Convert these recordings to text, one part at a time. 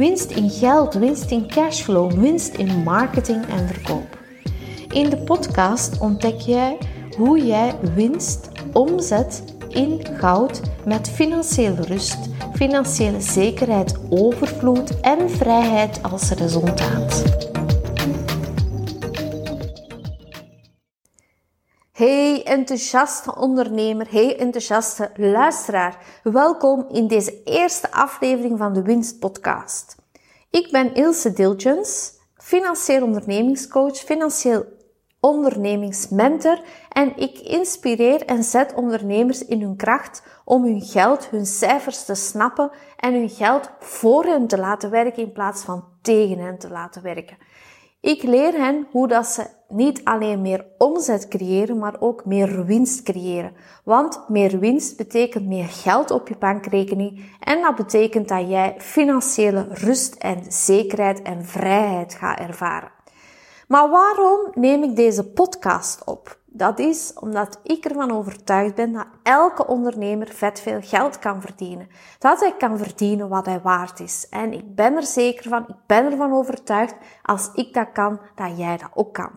winst in geld, winst in cashflow, winst in marketing en verkoop. In de podcast ontdek jij hoe jij winst omzet in goud met financiële rust, financiële zekerheid, overvloed en vrijheid als resultaat. Hey enthousiaste ondernemer, hey enthousiaste luisteraar. Welkom in deze eerste aflevering van de Winst Podcast. Ik ben Ilse Dilgens, financieel ondernemingscoach, financieel ondernemingsmentor en ik inspireer en zet ondernemers in hun kracht om hun geld, hun cijfers te snappen en hun geld voor hen te laten werken in plaats van tegen hen te laten werken. Ik leer hen hoe dat ze niet alleen meer omzet creëren, maar ook meer winst creëren. Want meer winst betekent meer geld op je bankrekening en dat betekent dat jij financiële rust en zekerheid en vrijheid gaat ervaren. Maar waarom neem ik deze podcast op? Dat is omdat ik ervan overtuigd ben dat elke ondernemer vet veel geld kan verdienen. Dat hij kan verdienen wat hij waard is. En ik ben er zeker van, ik ben ervan overtuigd, als ik dat kan, dat jij dat ook kan.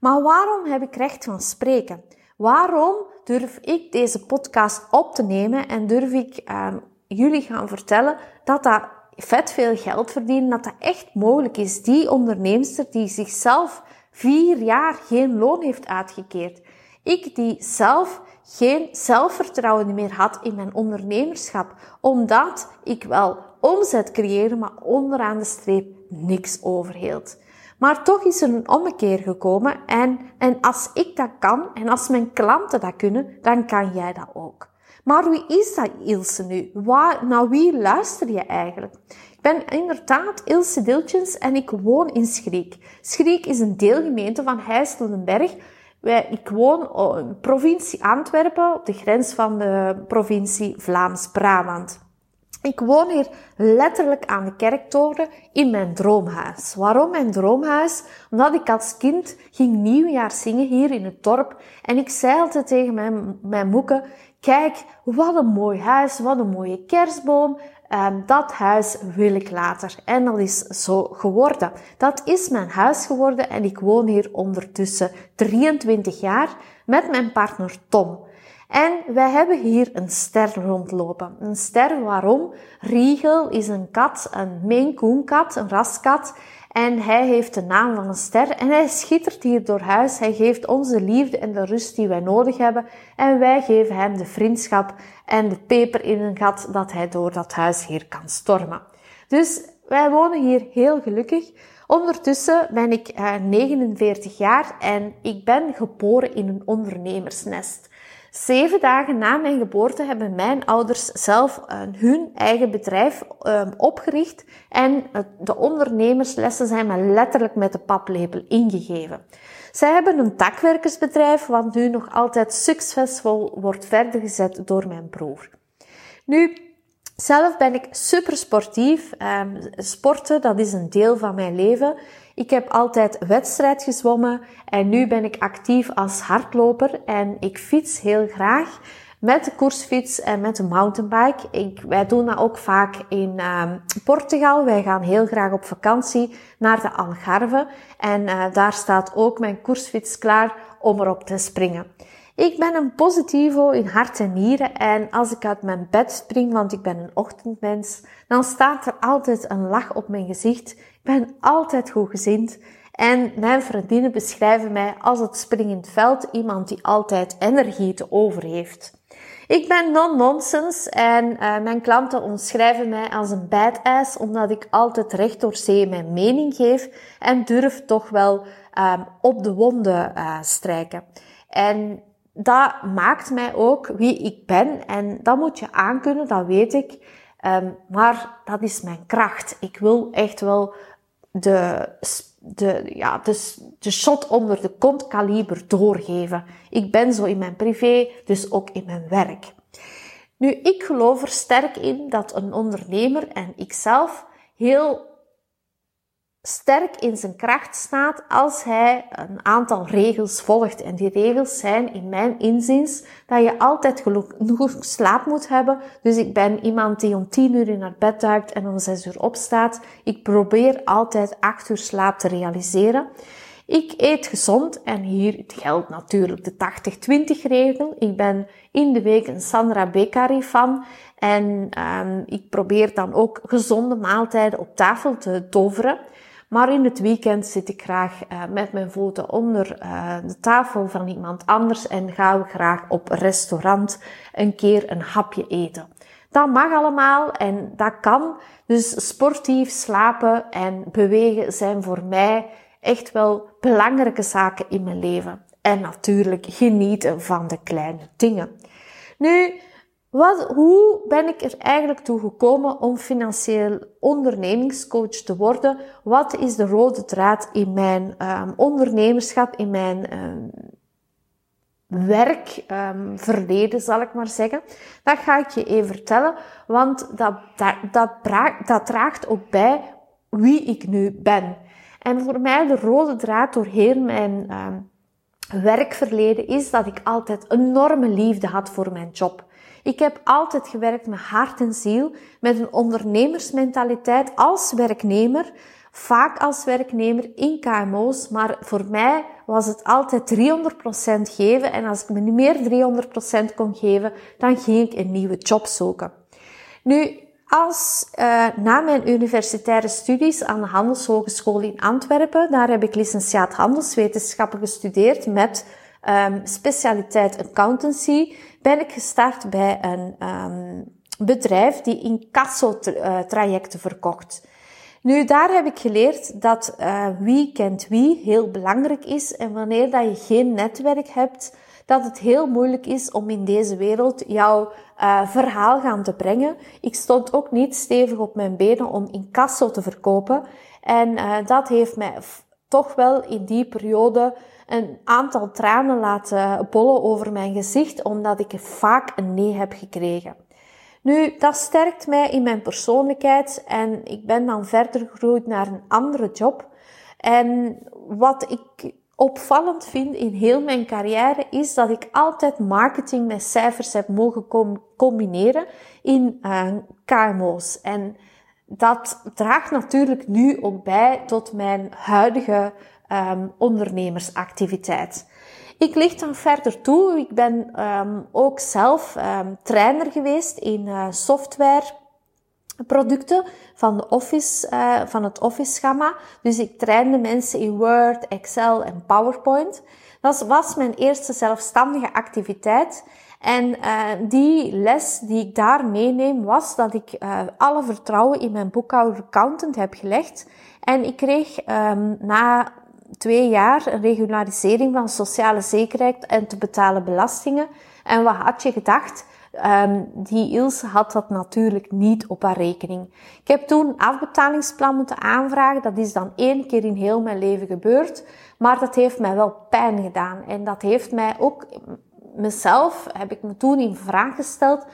Maar waarom heb ik recht van spreken? Waarom durf ik deze podcast op te nemen en durf ik uh, jullie gaan vertellen dat dat vet veel geld verdienen, dat dat echt mogelijk is. Die onderneemster die zichzelf vier jaar geen loon heeft uitgekeerd. Ik die zelf geen zelfvertrouwen meer had in mijn ondernemerschap, omdat ik wel omzet creëerde, maar onderaan de streep niks overhield. Maar toch is er een ommekeer gekomen en, en als ik dat kan en als mijn klanten dat kunnen, dan kan jij dat ook. Maar wie is dat Ilse nu? Waar, naar wie luister je eigenlijk? Ik ben inderdaad Ilse Diltjens en ik woon in Schriek. Schriek is een deelgemeente van Heijsseldenberg. Ik woon in de provincie Antwerpen, op de grens van de provincie Vlaams-Brabant. Ik woon hier letterlijk aan de kerktoren in mijn droomhuis. Waarom mijn droomhuis? Omdat ik als kind ging nieuwjaar zingen hier in het dorp. En ik zei altijd tegen mijn, mijn moeke, kijk, wat een mooi huis, wat een mooie kerstboom. Um, dat huis wil ik later. En dat is zo geworden. Dat is mijn huis geworden en ik woon hier ondertussen 23 jaar met mijn partner Tom. En wij hebben hier een ster rondlopen. Een ster waarom? Riegel is een kat, een Maine Coon kat, een raskat. En hij heeft de naam van een ster en hij schittert hier door huis. Hij geeft ons de liefde en de rust die wij nodig hebben. En wij geven hem de vriendschap en de peper in een gat dat hij door dat huis hier kan stormen. Dus wij wonen hier heel gelukkig. Ondertussen ben ik 49 eh, jaar en ik ben geboren in een ondernemersnest. Zeven dagen na mijn geboorte hebben mijn ouders zelf uh, hun eigen bedrijf uh, opgericht en de ondernemerslessen zijn me letterlijk met de paplepel ingegeven. Zij hebben een takwerkersbedrijf wat nu nog altijd succesvol wordt verder gezet door mijn broer. Nu, zelf ben ik super sportief. Um, sporten, dat is een deel van mijn leven. Ik heb altijd wedstrijd gezwommen en nu ben ik actief als hardloper en ik fiets heel graag met de koersfiets en met de mountainbike. Ik, wij doen dat ook vaak in um, Portugal. Wij gaan heel graag op vakantie naar de Algarve en uh, daar staat ook mijn koersfiets klaar om erop te springen. Ik ben een positivo in hart en nieren en als ik uit mijn bed spring, want ik ben een ochtendmens, dan staat er altijd een lach op mijn gezicht. Ik ben altijd goed gezind en mijn vriendinnen beschrijven mij als het springend veld, iemand die altijd energie te over heeft. Ik ben non-nonsense en uh, mijn klanten omschrijven mij als een badass omdat ik altijd recht door zee mijn mening geef en durf toch wel um, op de wonden uh, strijken. En dat maakt mij ook wie ik ben en dat moet je aankunnen, dat weet ik. Um, maar dat is mijn kracht. Ik wil echt wel de, de, ja, de, de shot onder de kont kaliber doorgeven. Ik ben zo in mijn privé, dus ook in mijn werk. Nu, ik geloof er sterk in dat een ondernemer en ikzelf heel sterk in zijn kracht staat als hij een aantal regels volgt. En die regels zijn in mijn inziens dat je altijd genoeg slaap moet hebben. Dus ik ben iemand die om 10 uur in haar bed duikt en om 6 uur opstaat. Ik probeer altijd 8 uur slaap te realiseren. Ik eet gezond en hier geldt natuurlijk de 80-20 regel. Ik ben in de week een Sandra Beccari fan en um, ik probeer dan ook gezonde maaltijden op tafel te toveren. Maar in het weekend zit ik graag uh, met mijn voeten onder uh, de tafel van iemand anders en ga ik graag op restaurant een keer een hapje eten. Dat mag allemaal en dat kan. Dus sportief slapen en bewegen zijn voor mij echt wel belangrijke zaken in mijn leven. En natuurlijk genieten van de kleine dingen. Nu, wat, hoe ben ik er eigenlijk toe gekomen om financieel ondernemingscoach te worden? Wat is de rode draad in mijn um, ondernemerschap, in mijn um, werkverleden, um, zal ik maar zeggen? Dat ga ik je even vertellen, want dat, dat, dat, dat draagt ook bij wie ik nu ben. En voor mij de rode draad door heel mijn werkverleden is dat ik altijd enorme liefde had voor mijn job. Ik heb altijd gewerkt met hart en ziel, met een ondernemersmentaliteit als werknemer, vaak als werknemer in KMO's, maar voor mij was het altijd 300% geven en als ik me niet meer 300% kon geven, dan ging ik een nieuwe job zoeken. Nu, als uh, na mijn universitaire studies aan de Handelshogeschool in Antwerpen, daar heb ik licentiaat handelswetenschappen gestudeerd met um, specialiteit accountancy, ben ik gestart bij een um, bedrijf die incasso-trajecten verkocht. Nu, daar heb ik geleerd dat uh, wie kent wie heel belangrijk is en wanneer dat je geen netwerk hebt, dat het heel moeilijk is om in deze wereld jouw uh, verhaal gaan te brengen. Ik stond ook niet stevig op mijn benen om incasso te verkopen en dat heeft mij toch wel in die periode een aantal tranen laten bollen over mijn gezicht, omdat ik vaak een nee heb gekregen. Nu, dat sterkt mij in mijn persoonlijkheid en ik ben dan verder gegroeid naar een andere job. En wat ik opvallend vind in heel mijn carrière is dat ik altijd marketing met cijfers heb mogen combineren in uh, KMO's. En dat draagt natuurlijk nu ook bij tot mijn huidige um, ondernemersactiviteit. Ik licht dan verder toe. Ik ben um, ook zelf um, trainer geweest in uh, software producten van, de office, uh, van het Office-schema. Dus ik trainde mensen in Word, Excel en PowerPoint. Dat was mijn eerste zelfstandige activiteit. En uh, die les die ik daar meeneem was dat ik uh, alle vertrouwen in mijn boekhouder accountant heb gelegd. En ik kreeg um, na twee jaar een regularisering van sociale zekerheid en te betalen belastingen. En wat had je gedacht? Um, die Ilse had dat natuurlijk niet op haar rekening. Ik heb toen afbetalingsplan moeten aanvragen. Dat is dan één keer in heel mijn leven gebeurd. Maar dat heeft mij wel pijn gedaan. En dat heeft mij ook, mezelf, heb ik me toen in vraag gesteld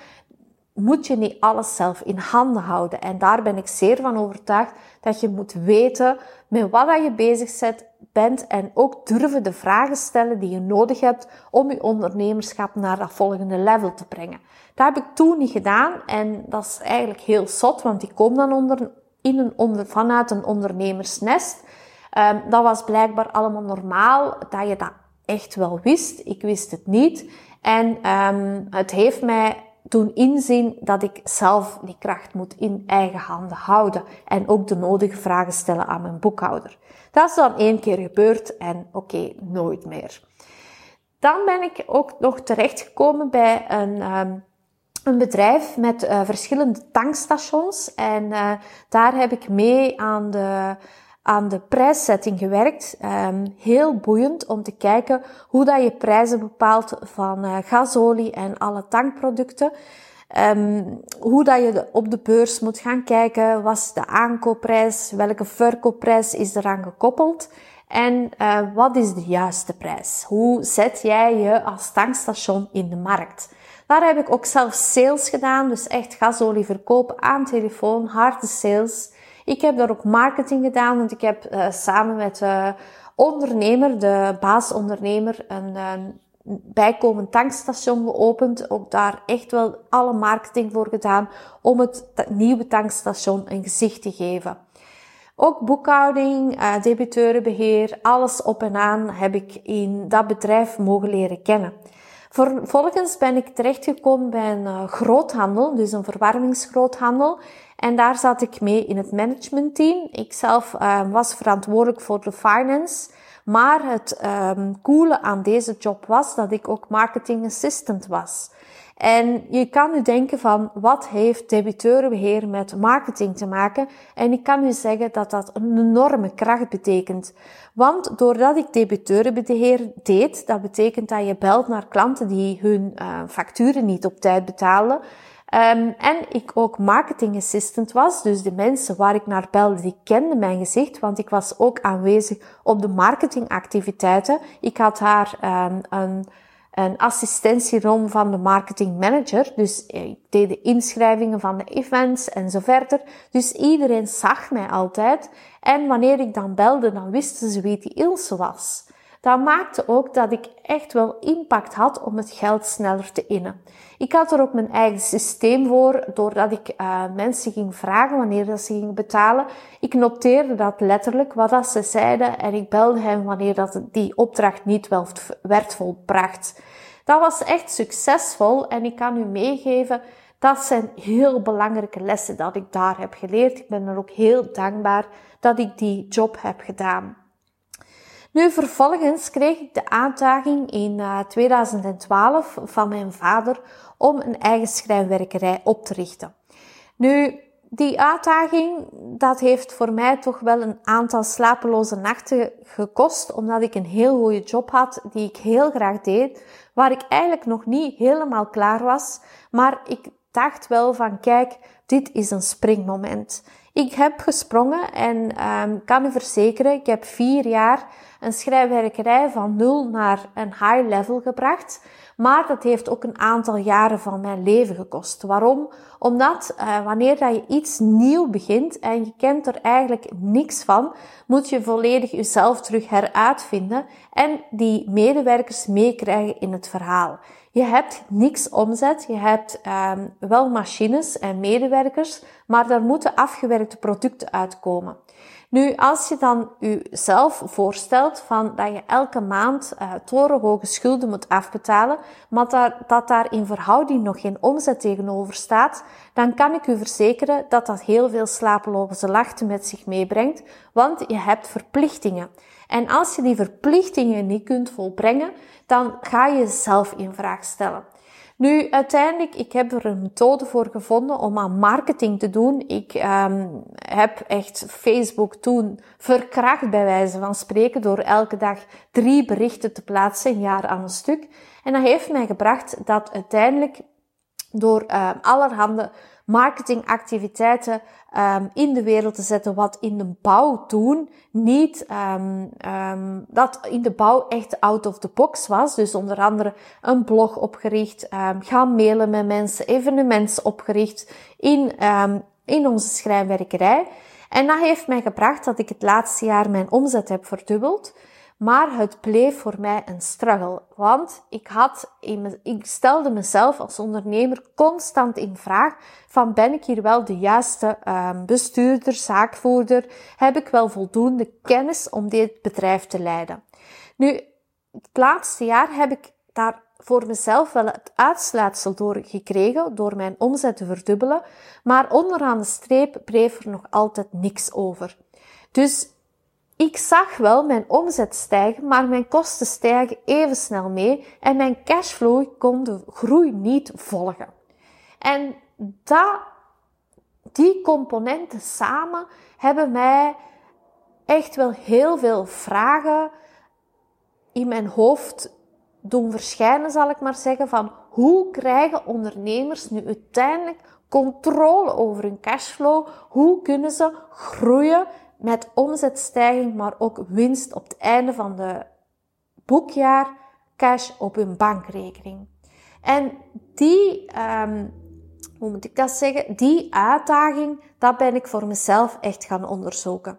moet je niet alles zelf in handen houden. En daar ben ik zeer van overtuigd dat je moet weten met wat je bezig bent en ook durven de vragen stellen die je nodig hebt om je ondernemerschap naar dat volgende level te brengen. Dat heb ik toen niet gedaan en dat is eigenlijk heel zot, want ik kom dan onder, in een onder, vanuit een ondernemersnest. Um, dat was blijkbaar allemaal normaal, dat je dat echt wel wist. Ik wist het niet. En um, het heeft mij toen inzien dat ik zelf die kracht moet in eigen handen houden en ook de nodige vragen stellen aan mijn boekhouder. Dat is dan één keer gebeurd en oké, nooit meer. Dan ben ik ook nog terechtgekomen bij een, um, een bedrijf met uh, verschillende tankstations en uh, daar heb ik mee aan de aan de prijszetting gewerkt. Um, heel boeiend om te kijken hoe dat je prijzen bepaalt van uh, gasolie en alle tankproducten. ehm, hoe dat je op de beurs moet gaan kijken. Wat is de aankoopprijs? Welke verkoopprijs is eraan gekoppeld? En uh, wat is de juiste prijs? Hoe zet jij je als tankstation in de markt? Daar heb ik ook zelf sales gedaan, dus echt gasolieverkoop aan telefoon, harde sales. Ik heb daar ook marketing gedaan, want ik heb uh, samen met uh, ondernemer, de baasondernemer, een, een bijkomend tankstation geopend. Ook daar echt wel alle marketing voor gedaan om het nieuwe tankstation een gezicht te geven. Ook boekhouding, uh, debiteurenbeheer, alles op en aan heb ik in dat bedrijf mogen leren kennen. Vervolgens ben ik terechtgekomen bij een uh, groothandel, dus een verwarmingsgroothandel. En daar zat ik mee in het managementteam. Ik zelf uh, was verantwoordelijk voor de finance. Maar het um, coole aan deze job was dat ik ook marketing assistant was. En je kan nu denken van, wat heeft debiteurenbeheer met marketing te maken? En ik kan u zeggen dat dat een enorme kracht betekent. Want doordat ik debiteurenbeheer deed, dat betekent dat je belt naar klanten die hun uh, facturen niet op tijd betalen. Um, en ik ook marketing assistant was, dus de mensen waar ik naar belde, die kenden mijn gezicht, want ik was ook aanwezig op de marketingactiviteiten. Ik had daar um, een een assistentierom van de marketing manager. Dus ik deed de inschrijvingen van de events en zo verder. Dus iedereen zag mij altijd. En wanneer ik dan belde, dan wisten ze wie die Ilse was. Dat maakte ook dat ik echt wel impact had om het geld sneller te innen. Ik had er ook mijn eigen systeem voor, doordat ik uh, mensen ging vragen wanneer dat ze gingen betalen. Ik noteerde dat letterlijk, wat dat ze zeiden, en ik belde hen wanneer dat die opdracht niet werd volbracht. Dat was echt succesvol en ik kan u meegeven, dat zijn heel belangrijke lessen dat ik daar heb geleerd. Ik ben er ook heel dankbaar dat ik die job heb gedaan. Nu, vervolgens kreeg ik de aantaging in uh, eh, 2012 van mijn vader om een eigen schrijnwerkerij op te richten. Nu, die uitdaging, dat heeft voor mij toch wel een aantal slapeloze nachten gekost, omdat ik een heel goede job had, die ik heel graag deed, waar ik eigenlijk nog niet helemaal klaar was, maar ik dacht wel van, kijk, dit is een springmoment. Ik heb gesprongen en um, kan u verzekeren, ik heb vier jaar een schrijfwerkerij van nul naar een high level gebracht. Maar dat heeft ook een aantal jaren van mijn leven gekost. Waarom? Omdat uh, wanneer dat je iets nieuw begint en je kent er eigenlijk niks van, moet je volledig jezelf terug heruitvinden en die medewerkers meekrijgen in het verhaal. Je hebt niks omzet, je hebt um, wel machines en medewerkers, maar daar moeten afgewerkte producten uitkomen. Nu, als je dan jezelf voorstelt van dat je elke maand uh, torenhoge schulden moet afbetalen, maar dat, dat daar in verhouding nog geen omzet tegenover staat, dan kan ik u verzekeren dat dat heel veel slapeloze lachten met zich meebrengt, want je hebt verplichtingen. En als je die verplichtingen niet kunt volbrengen, dan ga je jezelf in vraag stellen. Nu, uiteindelijk, ik heb er een methode voor gevonden om aan marketing te doen. Ik um, heb echt Facebook toen verkracht bij wijze van spreken door elke dag drie berichten te plaatsen, een jaar aan een stuk. En dat heeft mij gebracht dat uiteindelijk door uh, allerhande marketingactiviteiten um, in de wereld te zetten wat in de bouw toen niet um, um, dat in de bouw echt out of the box was. Dus onder andere een blog opgericht, gaan mailen met mensen, evenementen opgericht in, in onze schrijnwerkerij. En dat heeft mij gebracht dat ik het laatste jaar mijn omzet heb verdubbeld. Maar het bleef voor mij een struggle. Want ik had, ik stelde mezelf als ondernemer constant in vraag van ben ik hier wel de juiste um, bestuurder, zaakvoerder? Heb ik wel voldoende kennis om dit bedrijf te leiden? Nu, het laatste jaar heb ik daar voor mezelf wel het uitsluitsel door gekregen, door mijn omzet te verdubbelen, maar onderaan de streep bleef er nog altijd niks over. Dus ik zag wel mijn omzet stijgen, maar mijn kosten stijgen even snel mee en mijn cashflow kon de groei niet volgen. En dat, die componenten samen hebben mij echt wel heel veel vragen in mijn hoofd doen verschijnen, zal ik maar zeggen, van hoe krijgen ondernemers nu uiteindelijk controle over hun cashflow? Hoe kunnen ze groeien met omzetstijging, maar ook winst op het einde van de boekjaar, cash op hun bankrekening? En die, um, hoe moet ik dat zeggen, die uitdaging, dat ben ik voor mezelf echt gaan onderzoeken.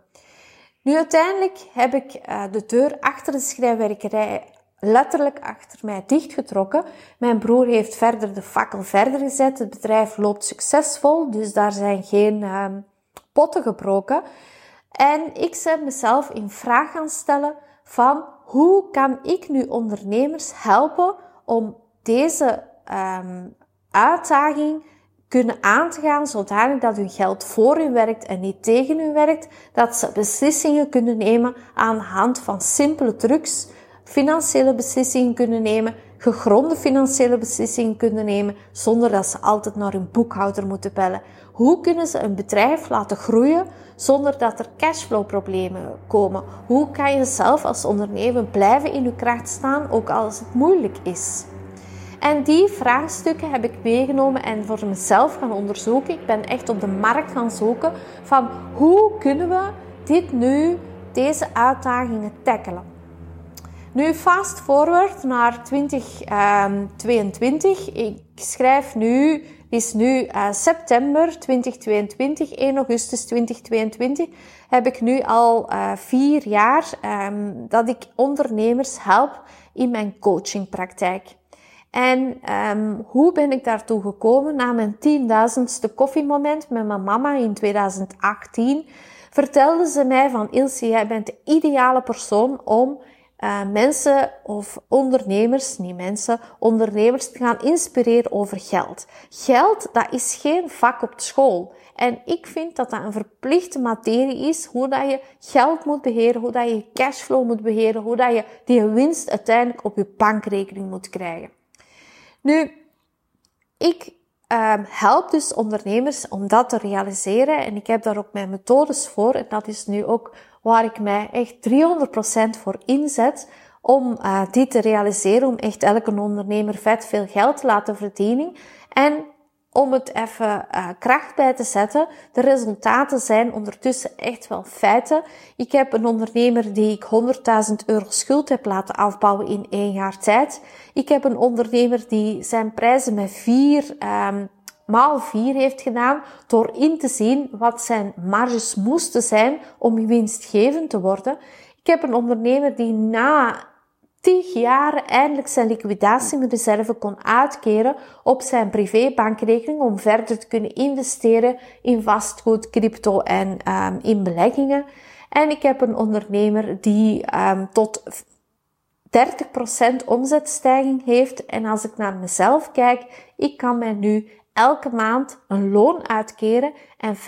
Nu uiteindelijk heb ik uh, de deur achter de schrijfwerkerij letterlijk achter mij dichtgetrokken. Mijn broer heeft verder de fakkel verder gezet. Het bedrijf loopt succesvol, dus daar zijn geen uh, potten gebroken. En ik ben mezelf in vraag gaan stellen van hoe kan ik nu ondernemers helpen om deze um, uitdaging kunnen aan te gaan zodanig dat hun geld voor u werkt en niet tegen u werkt, dat ze beslissingen kunnen nemen aan de hand van simpele trucs, financiële beslissingen kunnen nemen, gegronde financiële beslissingen kunnen nemen, zonder dat ze altijd naar hun boekhouder moeten bellen. Hoe kunnen ze een bedrijf laten groeien zonder dat er cashflow problemen komen? Hoe kan je zelf als ondernemer blijven in uw kracht staan, ook als het moeilijk is? En die vraagstukken heb ik meegenomen en voor mezelf gaan onderzoeken. Ik ben echt op de markt gaan zoeken van hoe kunnen we dit nu, deze uitdagingen tackelen. Nu fast forward naar 2022. Ehm, ik schrijf nu, is nu uh, september 2022, 1 augustus 2022. Heb ik nu al uh, vier jaar um, dat ik ondernemers help in mijn coachingpraktijk. En um, hoe ben ik daartoe gekomen? Na mijn tienduizendste koffiemoment met mijn mama in 2018 vertelde ze mij van Ilse, jij bent de ideale persoon om uh, mensen of ondernemers, niet mensen, ondernemers te gaan inspireren over geld. Geld, dat is geen vak op school. En ik vind dat dat een verplichte materie is, hoe dat je geld moet beheren, hoe dat je cashflow moet beheren, hoe dat je die winst uiteindelijk op je bankrekening moet krijgen. Nu, ik uh, help dus ondernemers om dat te realiseren en ik heb daar ook mijn methodes voor en dat is nu ook waar ik mij echt 300% voor inzet om uh, die te realiseren, om echt elke ondernemer vet veel geld te laten verdienen en om het even uh, kracht bij te zetten. De resultaten zijn ondertussen echt wel feiten. Ik heb een ondernemer die ik 100.000 euro schuld heb laten afbouwen in één jaar tijd. Ik heb een ondernemer die zijn prijzen met vier um, maal vier heeft gedaan door in te zien wat zijn marges moesten zijn om winstgevend te worden. Ik heb een ondernemer die na tig jaar eindelijk zijn liquidatiereserve kon uitkeren op zijn privébankrekening om verder te kunnen investeren in vastgoed, crypto en um, in beleggingen. En ik heb een ondernemer die um, tot 30% omzetstijging heeft. En als ik naar mezelf kijk, ik kan mij nu elke maand een loon uitkeren en 50%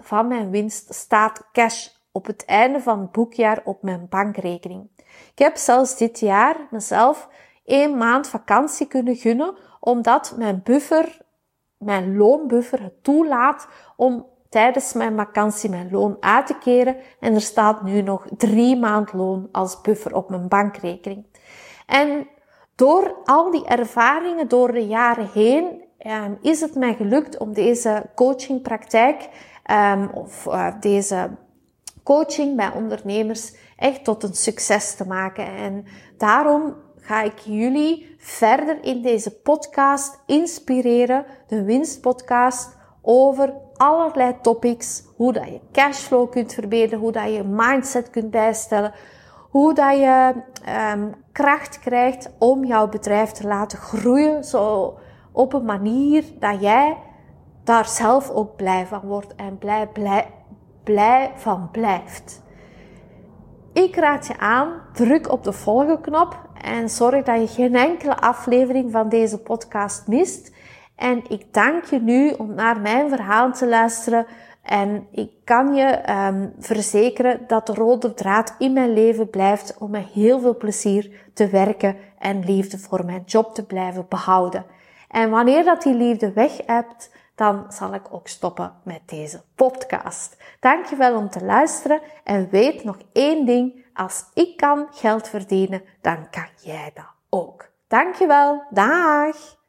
van mijn winst staat cash op het einde van het boekjaar op mijn bankrekening. Ik heb zelfs dit jaar mezelf één maand vakantie kunnen gunnen, omdat mijn buffer, mijn loonbuffer het toelaat om tijdens mijn vakantie mijn loon uit te keren. En er staat nu nog drie maand loon als buffer op mijn bankrekening. En door al die ervaringen door de jaren heen um, is het mij gelukt om deze coachingpraktijk um, of uh, deze coaching bij ondernemers echt tot een succes te maken. En daarom ga ik jullie verder in deze podcast inspireren, de winstpodcast, over allerlei topics. Hoe dat je cashflow kunt verbeteren, hoe dat je mindset kunt bijstellen, hoe dat je um, kracht krijgt om jouw bedrijf te laten groeien, zo op een manier dat jij daar zelf ook blij van wordt en blij, blij, blij van blijft. Ik raad je aan, druk op de volgen knop en zorg dat je geen enkele aflevering van deze podcast mist. En ik dank je nu om naar mijn verhaal te luisteren. En ik kan je um, verzekeren dat de rode draad in mijn leven blijft om met heel veel plezier te werken en liefde voor mijn job te blijven behouden. En wanneer dat die liefde weg hebt, dan zal ik ook stoppen met deze podcast. Dankjewel om te luisteren en weet nog één ding. Als ik kan geld verdienen, dan kan jij dat ook. Dankjewel. Dag!